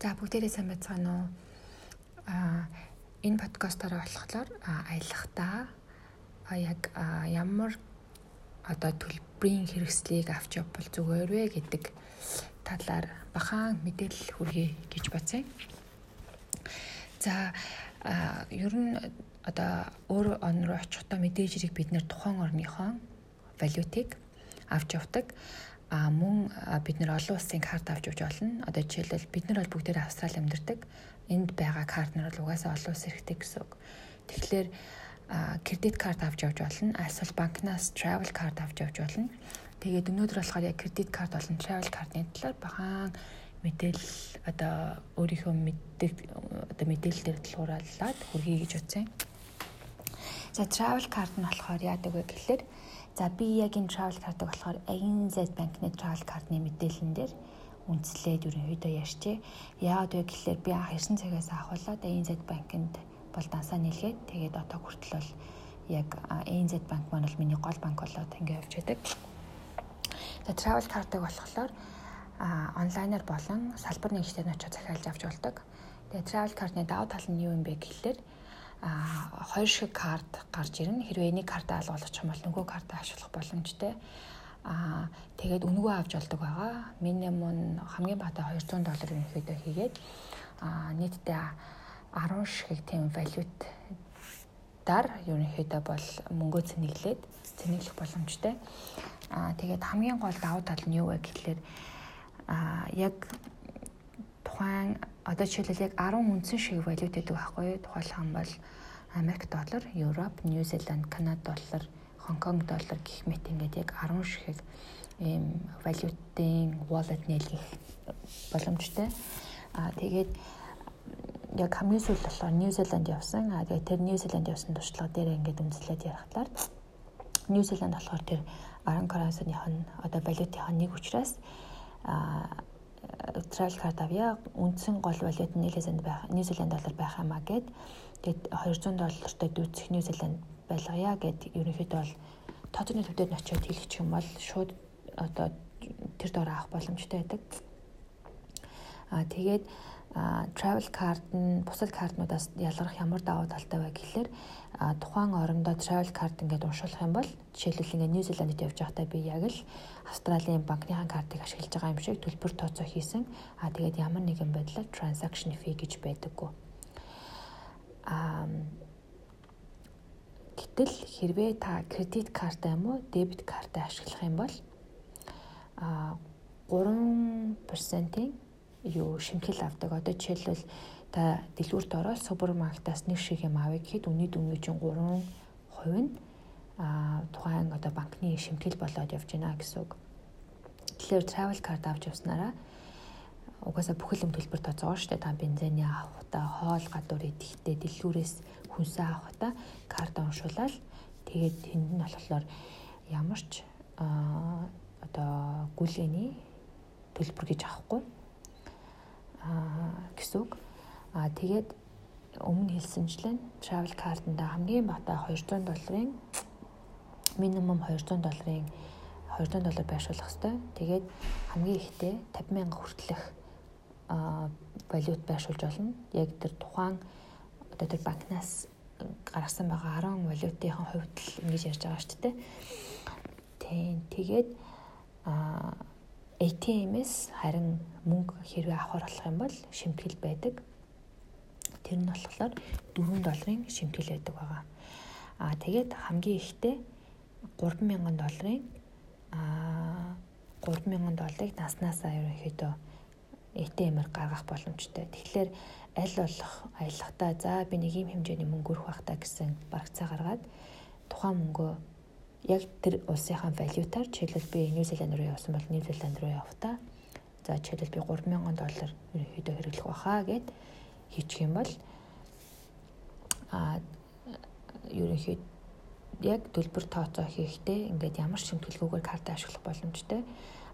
За бүгдээрээ сайн байцгаана уу? Аа энэ подкастаараа болохоор аялахдаа яг ямар одоо төлбөрийн хэрэгслийг авч явбал зүгээр вэ гэдэг талаар бахан мэдээлэл хүргэе гэж бацъя. За ер нь одоо өөр он руу очихдоо мэдээж хэрэг бид нэр тухайн орныхоо валютыг авч явдаг а мөн бид нэр олон улсын карт авч явж болно. Одоо жишээлбэл бид нар бол бүгдээр Австрали амьдардаг. Энд байгаа карт нар бол угаасаа олон улс хэрэгтэй гэсэн үг. Тэгэхээр кредит карт авч явж болно. Эсвэл банкнаас travel card авч явж болно. Тэгээд өнөөдөр болохоор яг кредит карт болон travel card-ны талаар бахан мэдээлэл одоо өөрийнхөө мэддэг одоо мэдээлэл дээр тулгуурлаад хүргэе гэж утсан. За travel card нь болохоор яадаг вэ гэхэлэр За би яг энэ travel card-ыг болохоор ANZ банкны travel card-ны мэдээлэл дээр үндэслээд ерөнхийдөө ярьчээ. Яагаад вэ гэхэлэр би анх ирсэн цагаас ахуулаад ANZ банкнд бол дансаа нийлгээд тэгээд одоо хүртэл бол яг ANZ банк маань бол миний гол банк болоод ингэ явж байдаг. За travel card-ыг болохоор а онлайнаар болон салбар нэгжтэй нь очиж захиалж авч болдог. Тэгээ travel card-ны давуу тал нь юу юм бэ гэхэлэр а хоёр шиг карт гарч ирнэ. Хэрвээ энийг картаа алгуулчих юм бол нөгөө картаа ашиглах боломжтой. Аа тэгээд өнгөө авч болдог байгаа. Минимум хамгийн бага 200 доллар өнөхөдөө хийгээд аа нийтдээ 10 шиг тийм валют дар ерөнхийдөө бол мөнгөө цэнэглээд цэнэглэх боломжтой. Аа тэгээд хамгийн гол давуу тал нь юу вэ гэхэлэр аа яг тухайн одоо жишээлбэл яг 10 үндсэн шиг валют гэдэг байхгүй? Тухайлх юм бол Америк доллар, Европ, Нью Зеланд, Канада доллар, Хонконг доллар гэх мэт ингээд яг 10 шиг ийм валютын wallet нийлгэх боломжтой. Аа тэгээд яг хамгийн сүүл болохоор Нью Зеланд явсан. Аа тэгээд тэр Нью Зеланд явсан туршлага дээр ингээд үндэслээд ярихлаар Нью Зеланд болохоор тэр 10 currency-ных нь одоо валютынхаа нэг учраас аа travel card авъя. Үндсэн гол валют нь Нью-Зеланд байх, Нью-Зеланд доллар байх юмаа гэд тэгээд 200 доллартай дүүцэх Нью-Зеланд байлгая гэд ерөнхийдөө бол тооцооны төвдөд очиод хэлчих юм бол шууд одоо тэр доор авах боломжтой байдаг. Аа тэгээд travel card нь бусад картнуудаас ялгарх ямар давуу талтай вэ гэхэлэр тухайн орондоо travel card ингээд уншуулах юм бол жишээлбэл ингээд Нью Зеландд явж байхдаа би яг л Австралийн банкныхаа картыг ашиглаж байгаа юм шиг төлбөр тооцоо хийсэн. А тэгээд ямар нэгэн байдлаар transaction fee гэж байдаггүй. Аа гэтэл хэрвээ та кредит картаа юм уу дебет картаа ашиглах юм бол а 3%-ийн юу шимтгэл авдаг. Одоо жишээлбэл та дэлгүүрт ороод супермаркетаас нэг шиг юм авъя гэхэд өмнө чинь 3% нь а тухайн одоо банкны шимтгэл болоод явж байна гэсэн үг. Тэгэхээр travel card авч явснараа угаасаа бүхэл юм төлбөр тооцоогоо штэ та бензиний авахта хоол гадуур идэхтэй дэлгүүрээс хүнсээ авахта карт уншуулаад тэгээд тэнд нь болохоор ямар ч одоо гүлэний төлбөр гэж авахгүй гэсэн үг. Аа тэгээд өмнө хэлсэнчлэн travel card-анда хамгийн бата 200 долларын минимум 200 долларын 200 доллар байршуулах хэрэгтэй. Тэгээд хамгийн ихдээ 50 мянга хүртэлх валют байршуулж болно. Яг тэр тухайн одоо тэр банкнаас гаргасан байгаа 10 валютын хувьд л ингэж ярьж байгаа шүү дээ. Тийм. Тэгээд а ATM-с харин мөнгө хэрвээ авахар болох юм бол шимтгэл байдаг. Тэр нь болохоор 4 долларын шимтгэл байдаг байгаа. Аа тэгээд хамгийн ихдээ 3000 долларын аа 3000 долларыг наснаасаа ерөнхийдөө ATM-ээр гаргах боломжтой. Тэгэхээр аль болох аялахдаа за би нэг юм хэмжээний мөнгө өрөх байх та гэсэн барагцаа гаргаад тухайн мөнгөө яг тэр улсынхаа валютаар жишээлбэл би Нью Зеланд руу явсан бол Нью Зеланд руу явахдаа за жишээлбэл би 3000 доллар ерөнхийдөө хэрэглэх баха гэд хийчих юм бол а ерөнхийд яг төлбөр тооцоо хийхдээ ингээд ямар шимтгэлгүйгээр картаа ашиглах боломжтой.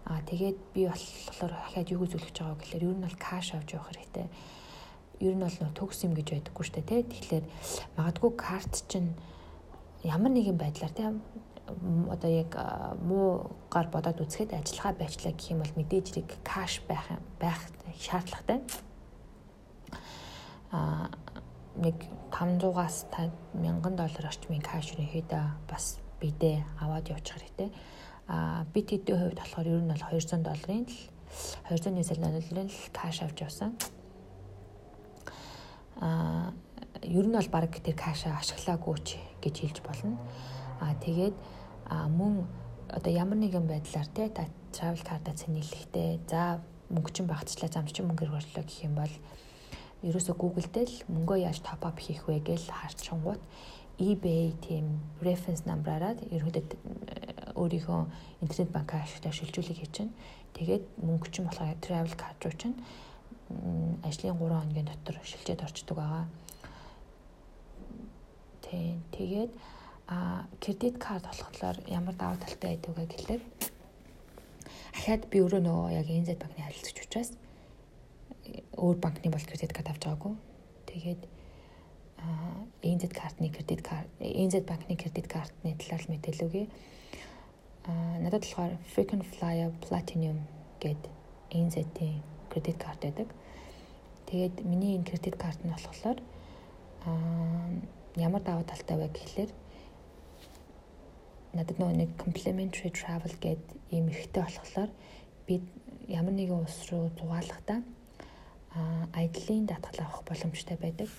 Аа тэгээд би болохоор дахиад юу үзүүлэх гэж байгаа гэхээр ер нь бол каш авч явах хэрэгтэй. Ер нь бол төгс юм гэж байдаггүй шүү дээ тий. Тэгэхээр магадгүй карт чинь ямар нэгэн байдлаар тий одоо яг муу гар бодоод үзэхэд ажиллагаа байчлаа гэх юм бол мэдээж хэрэг каш байх байх шаардлагатай. а нэг 500-аас 1000 доллар орчмын кэш ерөнхийдөө бас бидээ аваад явуучих хэрэгтэй. А бид хэдийн хувьд болохоор ер нь бол 200 долларын л 200 Нью-Зеланд долларын л кэш авч явсан. А ер нь бол баг тэр кэшаа ашиглаагүй ч гэж хэлж болно. А тэгээд мөн одоо ямар нэгэн байдлаар те та travel card-а цэнэглэхдээ за мөнгө чинь багцлаа замч чинь мөнгө хөрвөлөө гэх юм бол ерөөсө Google дээр л мөнгөө яаж топ ап хийх вэ гэж харчингууд eBay тийм reference number-аараа ерөөдөө өөрийнхөө интернет банкаа ашиглаж шилжүүлэг хийж чинь тэгээд мөнгө чинь болохоор travel card руу чинь ажлын 3 хоногийн дотор шилжээд орчдөг байгаа. Тийм тэгээд а кредит карт болохоор ямар даваа талтай байдаг вэ гэхэлэр ахаад би өөрөө нөгөө яг NZ банкны харилцагч учраас өөр банкны бол кредит карт авч байгаагүй. Тэгээд NZ картны кредит карт NZ банкны кредит картны талаар мэдээлэл өгье. А надад болохоор Frequent Flyer Platinum гэд NZ-ийн кредит карт байдаг. Тэгээд миний энэ кредит карт нь болохоор а ямар даваа талтай вэ гэхлээр надад нөгөө нэг complimentary travel гэд ийм ихтэй болохоор бид ямар нэгэн улс руу зугаалахдаа аяллаа даатгал авах боломжтой байдаг.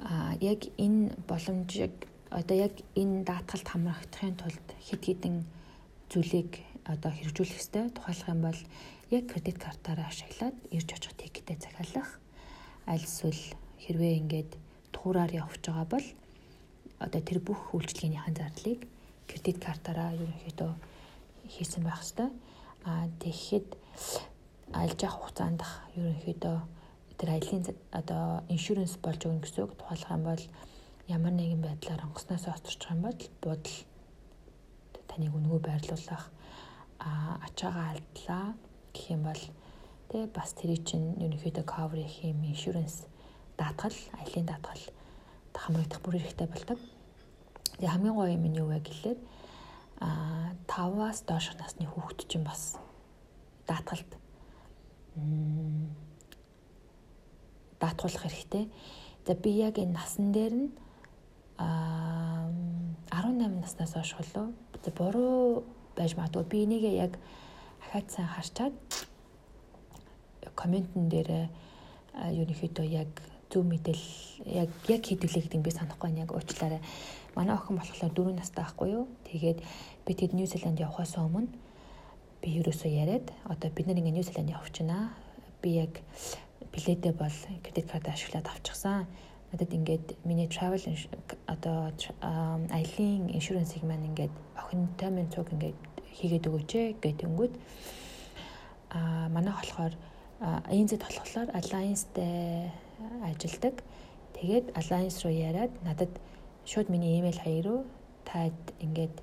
А яг энэ боломжийг одоо яг энэ даатгалд хамрагдахын тулд хэд хэдэн зүйлийг одоо хэрэгжүүлэх ёстой. Тухайлах юм бол яг кредит картаараа ашиглаад ирж очих тикетээ захиалах. Аль эсвэл хэрвээ ингээд туураар явж байгаа бол одоо тэр бүх үйлчлэгийнхээ зарлыг кредит картаараа ерөнхийдөө хийсэн байх ёстой. А тэгэхэд альж явах хугацаанд ерөнхийдөө тэр аялын одоо иншүрэнс болж өгнө гэсэн үг. Тухайлах юм бол ямар нэгэн байдлаар онгоцноос осторчих юм бол буудал таныг өнгөө байрлуулах а ачаагаа алдлаа гэх юм бол тэ бас тэр чинь ерөнхийдөө cover хийх юм иншүрэнс даатгал, аялын даатгал хамрагдах бүр хэрэгтэй болдог. Тэгээ хамгийн гоё юм нь юу вэ гэхэлэр а 5-аас доош насны хүүхэд чинь бас даатгалд даатгуулах хэрэгтэй. За би яг энэ насан дээр нь а 18 наснаас хойш болов буруу байж магадгүй би энийгээ яг ахаад сайн харчаад комментэн дээр ерөнхийдөө яг зөв мэдээлэл яг яг хийдвэлээ гэдэг нь би санахгүй байна яг уучлаарай. Манай охин болохоор 4 настай байхгүй юу? Тэгээд би тэд Нью-Зеланд явхаас өмнө би ерөөсөө яриад одоо бид нар ингээ Нью-Зеланд явах чинаа. Би яг билетээ бол кредит карт ашиглаад авчихсан. Надад ингээд миний travel одоо аялын иншүрэнсийг маань ингээд охинтой минь цуг ингээд хийгээд өгөөч гэдэг өнгөд а манай болохоор ANZ болохоор Alliance-тэй ажилдаг. Тэгээд Alliance руу яриад надад шууд миний имэйл хаяг руу таад ингээд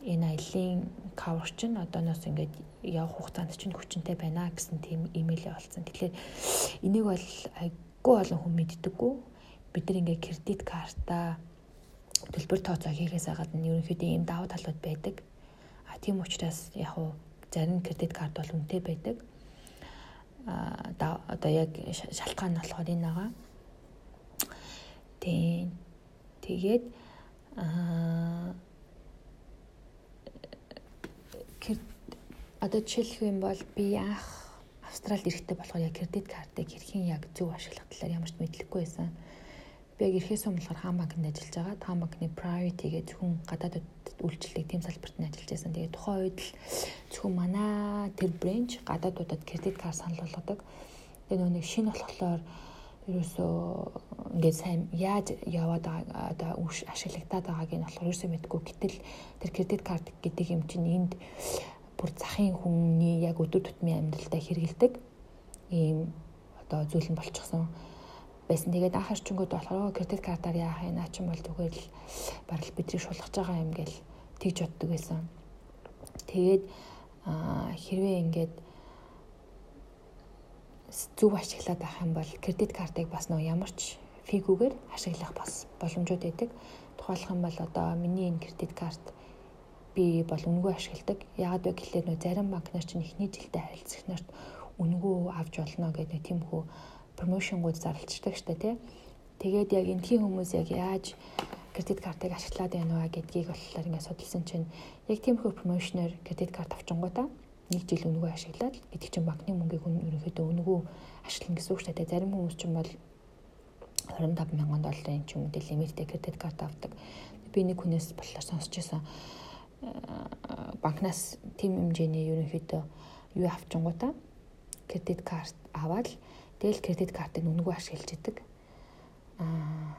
энэ аялын cover чинь одооноос ингээд явах хугацаанд чинь хүчинтэй байна гэсэн тийм имэйл олцсон. Тэгэхээр энийг бол айгүй олон хүн мэддэггүй. Бид нар ингээд кредит картаа төлбөр тооцоо хийхээс гадна ерөнхийдөө ийм давуу талууд байдаг. А тийм учраас яг уу зарим кредит карт бол үнэтэй байдаг одоо яг шалтгаан нь болохоор энэ байгаа. Тийм. Тэгээд аа одоо жишээлх юм бол би анх Австралид ирэхдээ болохоор яг кредит картыг хэрхэн яг зөв ашиглах талаар ямар ч мэдлэггүй байсан. Би яг өмнө болохоор хаан банкнд ажиллаж байгаа. Хаан банкны private гэдэг зөвхөн гадаадд үйлчлдэг тийм салбарт нь ажиллаж байсан. Тэгээд тухайн үед л зөвхөн манай тэр бренч гадаадуудад кредит карт санал болгодог. Тэгээд нөгөө нэг шинэ болохоор ерөөсөө ингээд сайн яаж яваад байгаа одоо үш ашиглагдаад байгааг нь болохоор ерөөсөө мэдгүй. Гэтэл тэр кредит карт гэдэг юм чинь энд бүр захын хүний яг өдөр тутмын амьдралдаа хэрэгэлдэг ийм одоо зүйл нь болчихсон байсан. Тэгээд анх харчингууд болохоор кредит картаар яах юм наа ч юм бол зүгээр л барал бидний шулгаж байгаа юм гээл тэгж боддог байсан. Тэгээд хэрвээ ингээд зөв ашиглаад байх юм бол кредит картыг бас нөө ямар ч фигүүгээр ашиглах бас боломжууд байдаг. Тухайлах юм бол одоо миний энэ кредит карт би бол үнгүй ашигладаг. Яагаад вэ гэхлээр нөө зарим банк нар чинь эхний жилдээ харилцагч нарт үнгүү авч болно гэдэг тиймхүү промошнгууд зарлцдаг штэ тий. Тэгээд яг энтхийн хүмүүс яг яаж кредит картыг ашиглаад байна вэ гэдгийг болохоор ингээд судалсан чинь яг тиймхүү промошноор кредит карт авчингуудаа нэг жил үнгүү ашиглаад гэдэг чинь банкны мөнгийг ерөнхийдөө үнгүү ашиглана гэсэн үг шүү дээ. Зарим хүмүүс ч юм бол 25 мянган долларын ч юм уу лимиттэй кредит карт авдаг. Би нэг хүнээс болохоор сонсч байсан банкнаас тийм хэмжээний ерөнхийдөө юу авчингуудаа кредит карт аваад тэгэл кредит картыг үнгүү ашиглаж идэг. Аа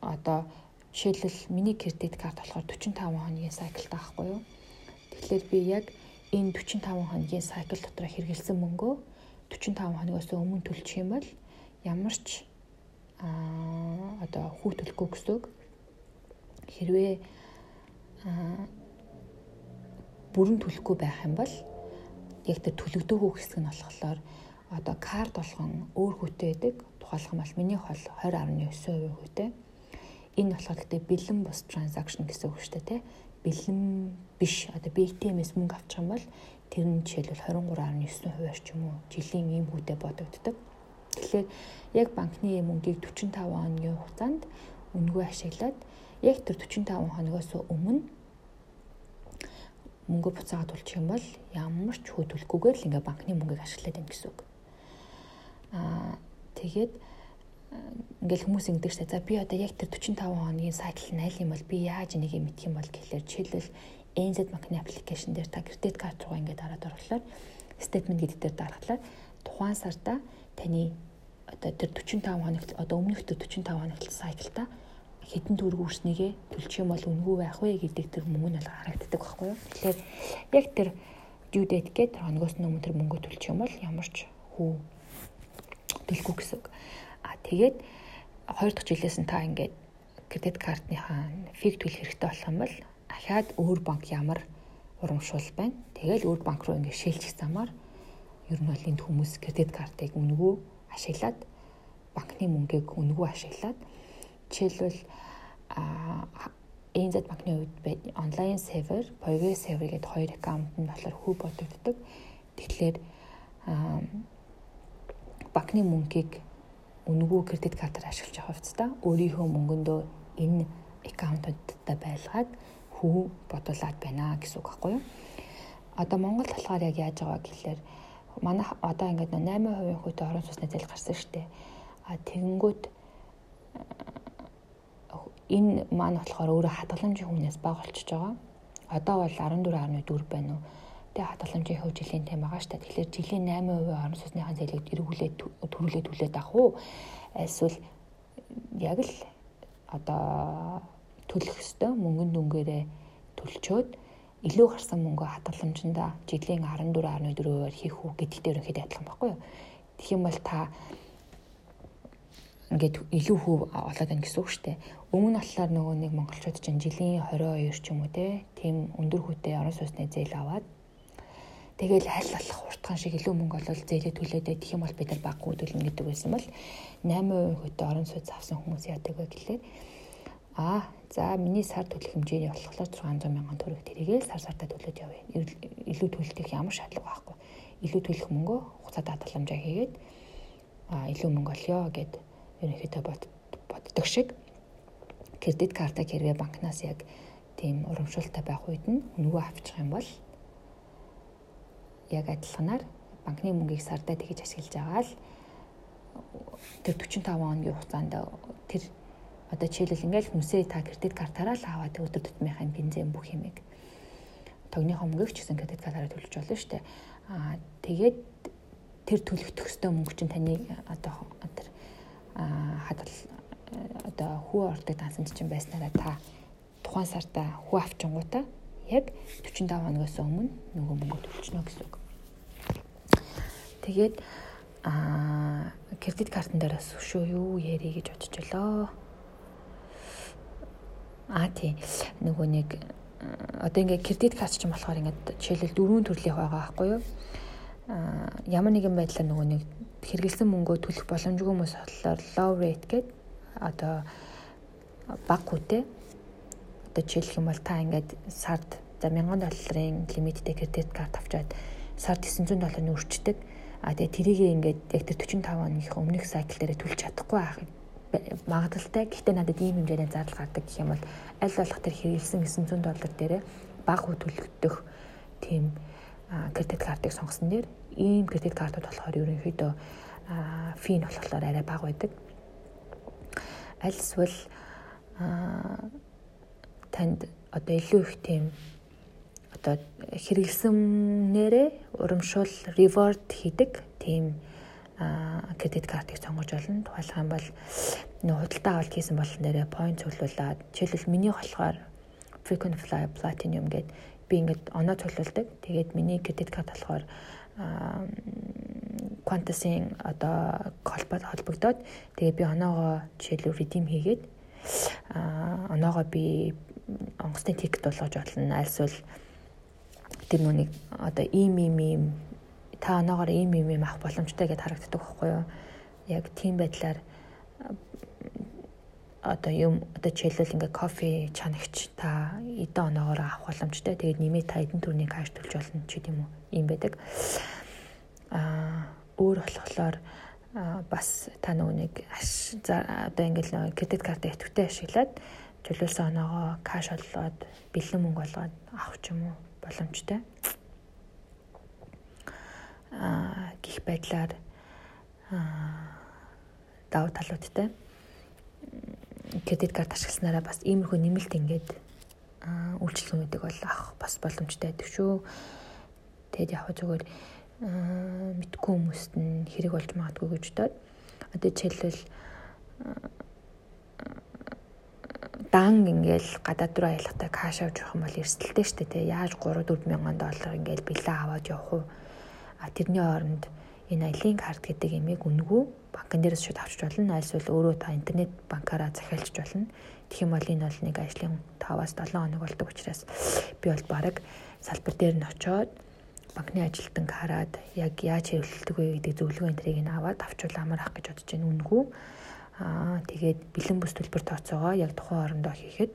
одоо жишээлбэл миний кредит карт болохоор 45 хоногийн сайклтай байхгүй юу? Тэгэхээр би яг энэ 45 хоногийн сайкл дотор хэрэгэлсэн мөнгөө 45 хоногоос өмнө төлчих юм бол ямар ч аа одоо хүү төлөхгүй гэсэн үг. Хэрвээ аа бүрэн төлөхгүй байх юм бол яг тэр төлөгдөөгүй хэсэг нь болохоор одоо карт болгон өөр хүүтэй байдаг. Тухайлх юм бол минийх бол 20.9% хүүтэй. Энэ болохоор гэдэг бэлэн бус транзакшн гэсэн үг шүү дээ, тэ бэлэн биш одоо BTM-с мөнгө авчих юм бол тэр нь жишээлбэл 23.9% ч юм уу жилийн ийм хүүтэй бодогддог. Тэгэхээр яг банкны мөнгийг 45 хоногийн хугацаанд үнгүй ашиглаад яг тэр 45 хоногоос өмнө мөнгө буцаагаад төлчих юм бол ямар ч хөө төлөхгүйгээр л ингээ банкны мөнгийг ашиглаад байна гэсэн үг. Аа тэгээд ингээл хүмүүс ингэдэг штэ. За би одоо яг тэр 45 хоногийн сайкл нь аль юм бол би яаж энийг мэдэх юм бол гэхэлэр жишээлбэл NZ банкны аппликейшн дээр та кредит карт руугаа ингээд дараад оруулаад стейтмент гэдэг дээр дарахлаар тухайн сарда таны одоо тэр 45 хоногт одоо өмнөх тэр 45 хоногт сайклта хэдэн төгрөг үрснэгээ төлчих юм бол үнгүй байх вэ гэдэг тэр мөнгө нь харагддаг байхгүй юу. Тэгэхээр яг тэр due date гэдэг хоногоос өмнө тэр мөнгө төлчих юм бол ямар ч хүү төлөхгүй гэсэн. А тэгээд хоёр дахь жилээс нь та ингээд кредит картныхаа фиг төлөх хэрэгтэй болох юм бол ахаад өөр банк ямар урамшуул байна. Тэгэл өөр банк руу ингээд шилжих замаар ер нь бол энд хүмүүс кредит картыг үнгүү ашиглаад банкны мөнгийг үнгүү ашиглаад жишээлбэл ЭНЗ банкны үед онлайн сервер, Power сервер гэдэг хоёр аккаунт нь болохоор хүү бодогддог. Тэгэхээр банкны мөнгийг үнгүү кредит картаар ашиглаж байгаа хувцастай өөрийнхөө мөнгөндөө энэ аккаунтуудтай байлгаад хүү бодуулаад байна гэсэн үг байхгүй юу? Одоо Монгол болохоор яг яаж байгаа гэхэлэр манай одоо ингээд 8% хүүтэй орон сууцны зээл гарсан шүү дээ. А тэгэнгүүт энэ маань болохоор өөрөө хадгаламжийн хүнээс бага болчихж байгаа. Одоо бол 14.4 байна уу? Тэгээ хадгаламжийн хөв жилийн тэм байгаа шүү дээ. Тэгэхээр жилийн 8% орон сууцныхаа зээлийг эргүүлээд төрүүлээд түлээд авах уу? Эсвэл яг л одоо төлөх ёстой мөнгөнд дүнгээрээ төлчөөд илүү гарсан мөнгө хадгаламжиндаа жилийн 14.4%-аар хийх үү гэдэгт ерөнхийдөө адилхан байхгүй юу? Тэгэх юм бол та ингээд илүү хөв олоод байна гэсэн үг шүү дээ. Өмнө нь болохоор нөгөө нэг монголчууд чинь жилийн 22 ч юм уу те тийм өндөр хүүтэй орон сууцны зээл аваад Тэгэл аль болох хурдхан шиг илүү мөнгө олол зээлээ төлөөдөө тэгэх юм бол бид нар баггүй төлнө гэдэг байсан бол 8% хөтө орон сууц авсан хүмүүс яадаг вэ гэхлээр аа за миний сар төлөх хэмжээний болохоор 600 мянган төгрөг тэрийгээ сар сартаа төлөөд явъя. Илүү төлөх ямар шаардлага байхгүй. Илүү төлөх мөнгөө хугацаа даатгаламжаа хийгээд аа илүү мөнгө олё гэд ерөнхийдөө боддог шиг. Кредит картаа хэрвээ банкнаас яг тийм урамшуултай байх үед нь нөгөө авчих юм бол яг адилханаар банкны мөнгийг сардаа тэгж ашиглаж байгаа л тэр 45 хоногийн хугацаанд тэр одоо жишээлбэл ингээл хүнсээ та кредит картаараа л аваад өдөр тутмынхаа бензин бүх юмыг тогныхоо мөнгөийг ч гэсэн кредит картаараа төлж болно шүү дээ. Аа тэгээд тэр төлөгдөх ёстой мөнгө чинь таны одоо тэр хадгал одоо хүү ордог дансан чинь байснараа та тухайн сарда хүү авчингуудаа яг 45 хоногоос өмнө нөгөө мөнгө төлчихнө гэсэн үг. Тэгээд аа кредит картн дээр бас өшөө юу ярий гэж бодож болоо. Аа тий. Нөгөө нэг одоо ингээ кредит карт ч юм болохоор ингээд жишээлбэл дөрвөн төрлийн байгаа байхгүй юу? Аа ямар нэгэн байдлаар нөгөө нэг хэрэгэлсэн мөнгөө төлөх боломжгүй хүмүүс болохоор low rate гэдэг одоо бага хүтэй одоо жишээлх юм бол та ингээд сард за 1000 долларын лимиттэй кредит карт авчаад сард 900 долларын өрчдөг. А тэгээ тэрийг ингээд яг тэр 45 оных өмнөх сайкл дээр төлж чадахгүй байхыг магадaltaй. Гэхдээ надад ийм хэмжээний зардал гардаг гэх юм бол аль болох тэр хэрэгэлсэн 900 доллар дээр бага хөтөлөгдөх тийм кредит картыг сонгосон дээр ийм кредит картууд болохоор ерөнхийдөө фи нь болохоор арай бага байдаг. Аль эсвэл танд одоо илүү их тийм одоо хэрэгэлсэнээрээ урамшуул reward хийдэг тийм кредит картыг сонгож болно. Тухайлх юм бол нөө худалдаа авалт хийсэн болон нэрээ point цуглуулад жишээлбэл миний болохоор frequent flyer platinum гэдэг би ингээд оноо цуглуулдаг. Тэгээд миний кредит карт болохоор Qantas-ийн одоо холбогдоод тэгээ би оноогоо жишээлбэл redeem хийгээд оноогоо би онгоцны тикет болгож болно. Альсвал тэр нүг одоо ийм ийм ийм та оноогоор ийм ийм ийм авах боломжтой гэдээ харагддаг байхгүй юу? Яг тийм байдлаар одоо юм одоо жишээлбэл ингээ кофе чанагч та эдэн оноогоор авах боломжтой. Тэгээд нэмээд та эдэн төрний каш төлж болно ч гэдэм үү. Ийм байдаг. Аа өөр болохоор бас та нөгөө нэг одоо ингээл кредит картаа идэвхтэй ашиглаад төлөөсөн оноогоо каш олоод бэлэн мөнгө олгоод авах ч юм уу боломжтой гих байдлаар давуу талуудтай кредит карт ашигласнараа бас иймэрхүү нэмэлт ингээд үйлчлэгүүдийг бол авах бас боломжтой байдаг шүү. Тэгэд яг зүгээр мэдгүй хүмүүст нь хэрэг болж магадгүй гэж бодоод одоо жишээлбэл дан ингээл гадаад руу аялахтаа каш авч явах юм бол эрсдэлтэй шүү дээ. Яаж 3 4 мянган доллар ингээл бэлээ аваад явах уу? А тэрний оронд энэ аялын карт гэдэг ямиг үнгүй банкн дээрээс шууд авчиж болно. Альсвал өөрөө та интернет банкаараа захиалж болно. Тэгэх юм бол энэ бол нэг ажлын 5-аас 7 хоног болдог учраас би бол баг салбар дээр нь очоод банкны ажилтныг хараад яг яаж хэрэглэдэг вэ гэдэг зөвлөгөө энтрийг нь аваад авчвал амар ах гэж бодож байна үнгүй. Аа тэгээд бэлэн бүс төлбөр тооцоогоо яг тухайн орондоо хийхэд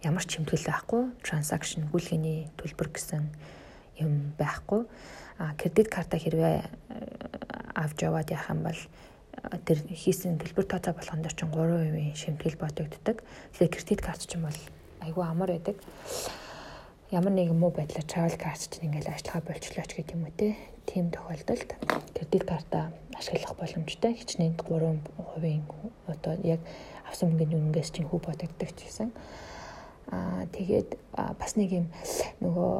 ямар ч хэмтгэл байхгүй транзакшн гүйлгээний төлбөр гэсэн юм байхгүй. Кредит карта хэрвээ э, авч яваад явах юм бол тэр хийсэн төлбөр тооцоо болгонд ч 3% шимтгэл бодогддог. Тэгэхээр кредит карт ч юм бол айгүй амар байдаг. Ямар нэгэн муу байдлаар travel card чинь ингээл ажиллагаа болчлооч гэдэг юм уу те. Тийм тохиолдолд кредит картаа ашиглах боломжтой. Хичнээн 3% одоо яг авсан мөнгөний үнэнгээс чинь хүү бодогддог ч гэсэн. Аа тэгээд бас нэг юм нөгөө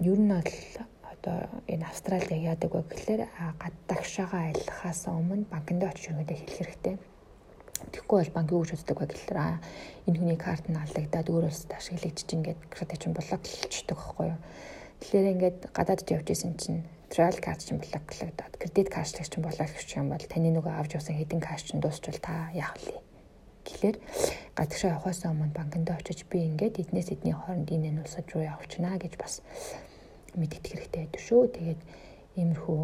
ер нь бол одоо энэ Австралид яадаг вэ гэхэлэр гадагшаага аялахаас өмнө банкнд очиж өгөөдөө хэлэх хэрэгтэй. Тэгэхгүй бол банк юу гэж үздэг вэ гэхэлэр энэ хүний карт нь алдагдаад өөр улсад ашиглагдчих ингээд кредит чинь блоклчихдаг байхгүй юу. Тэгэхээр ингээд гадаадд явж исэн чинь travel card чинь блоклогдоод кредит кашлаг чинь блоклогдчих юм бол таны нөгөө авч явсан хэдин каш чинь дуусчвал та яах вэ? Тэгэхээр гадагшаа явахаас өмнө банкнд очиж би ингээд эднээс эдний хооронд энэ энэ улсад руу явуулчихна гэж бас мэдэх хэрэгтэй байдаг шүү. Тэгээд иймэрхүү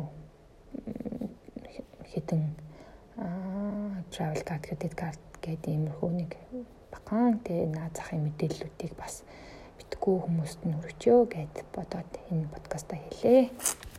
хитэн travel card, credit card гэдэг иймэрхүү нэг бакан тэ наа захын мэдээллүүдийг бас битгүү хүмүүст нь хүргчөө гэд бодоод энэ подкаста хэлээ.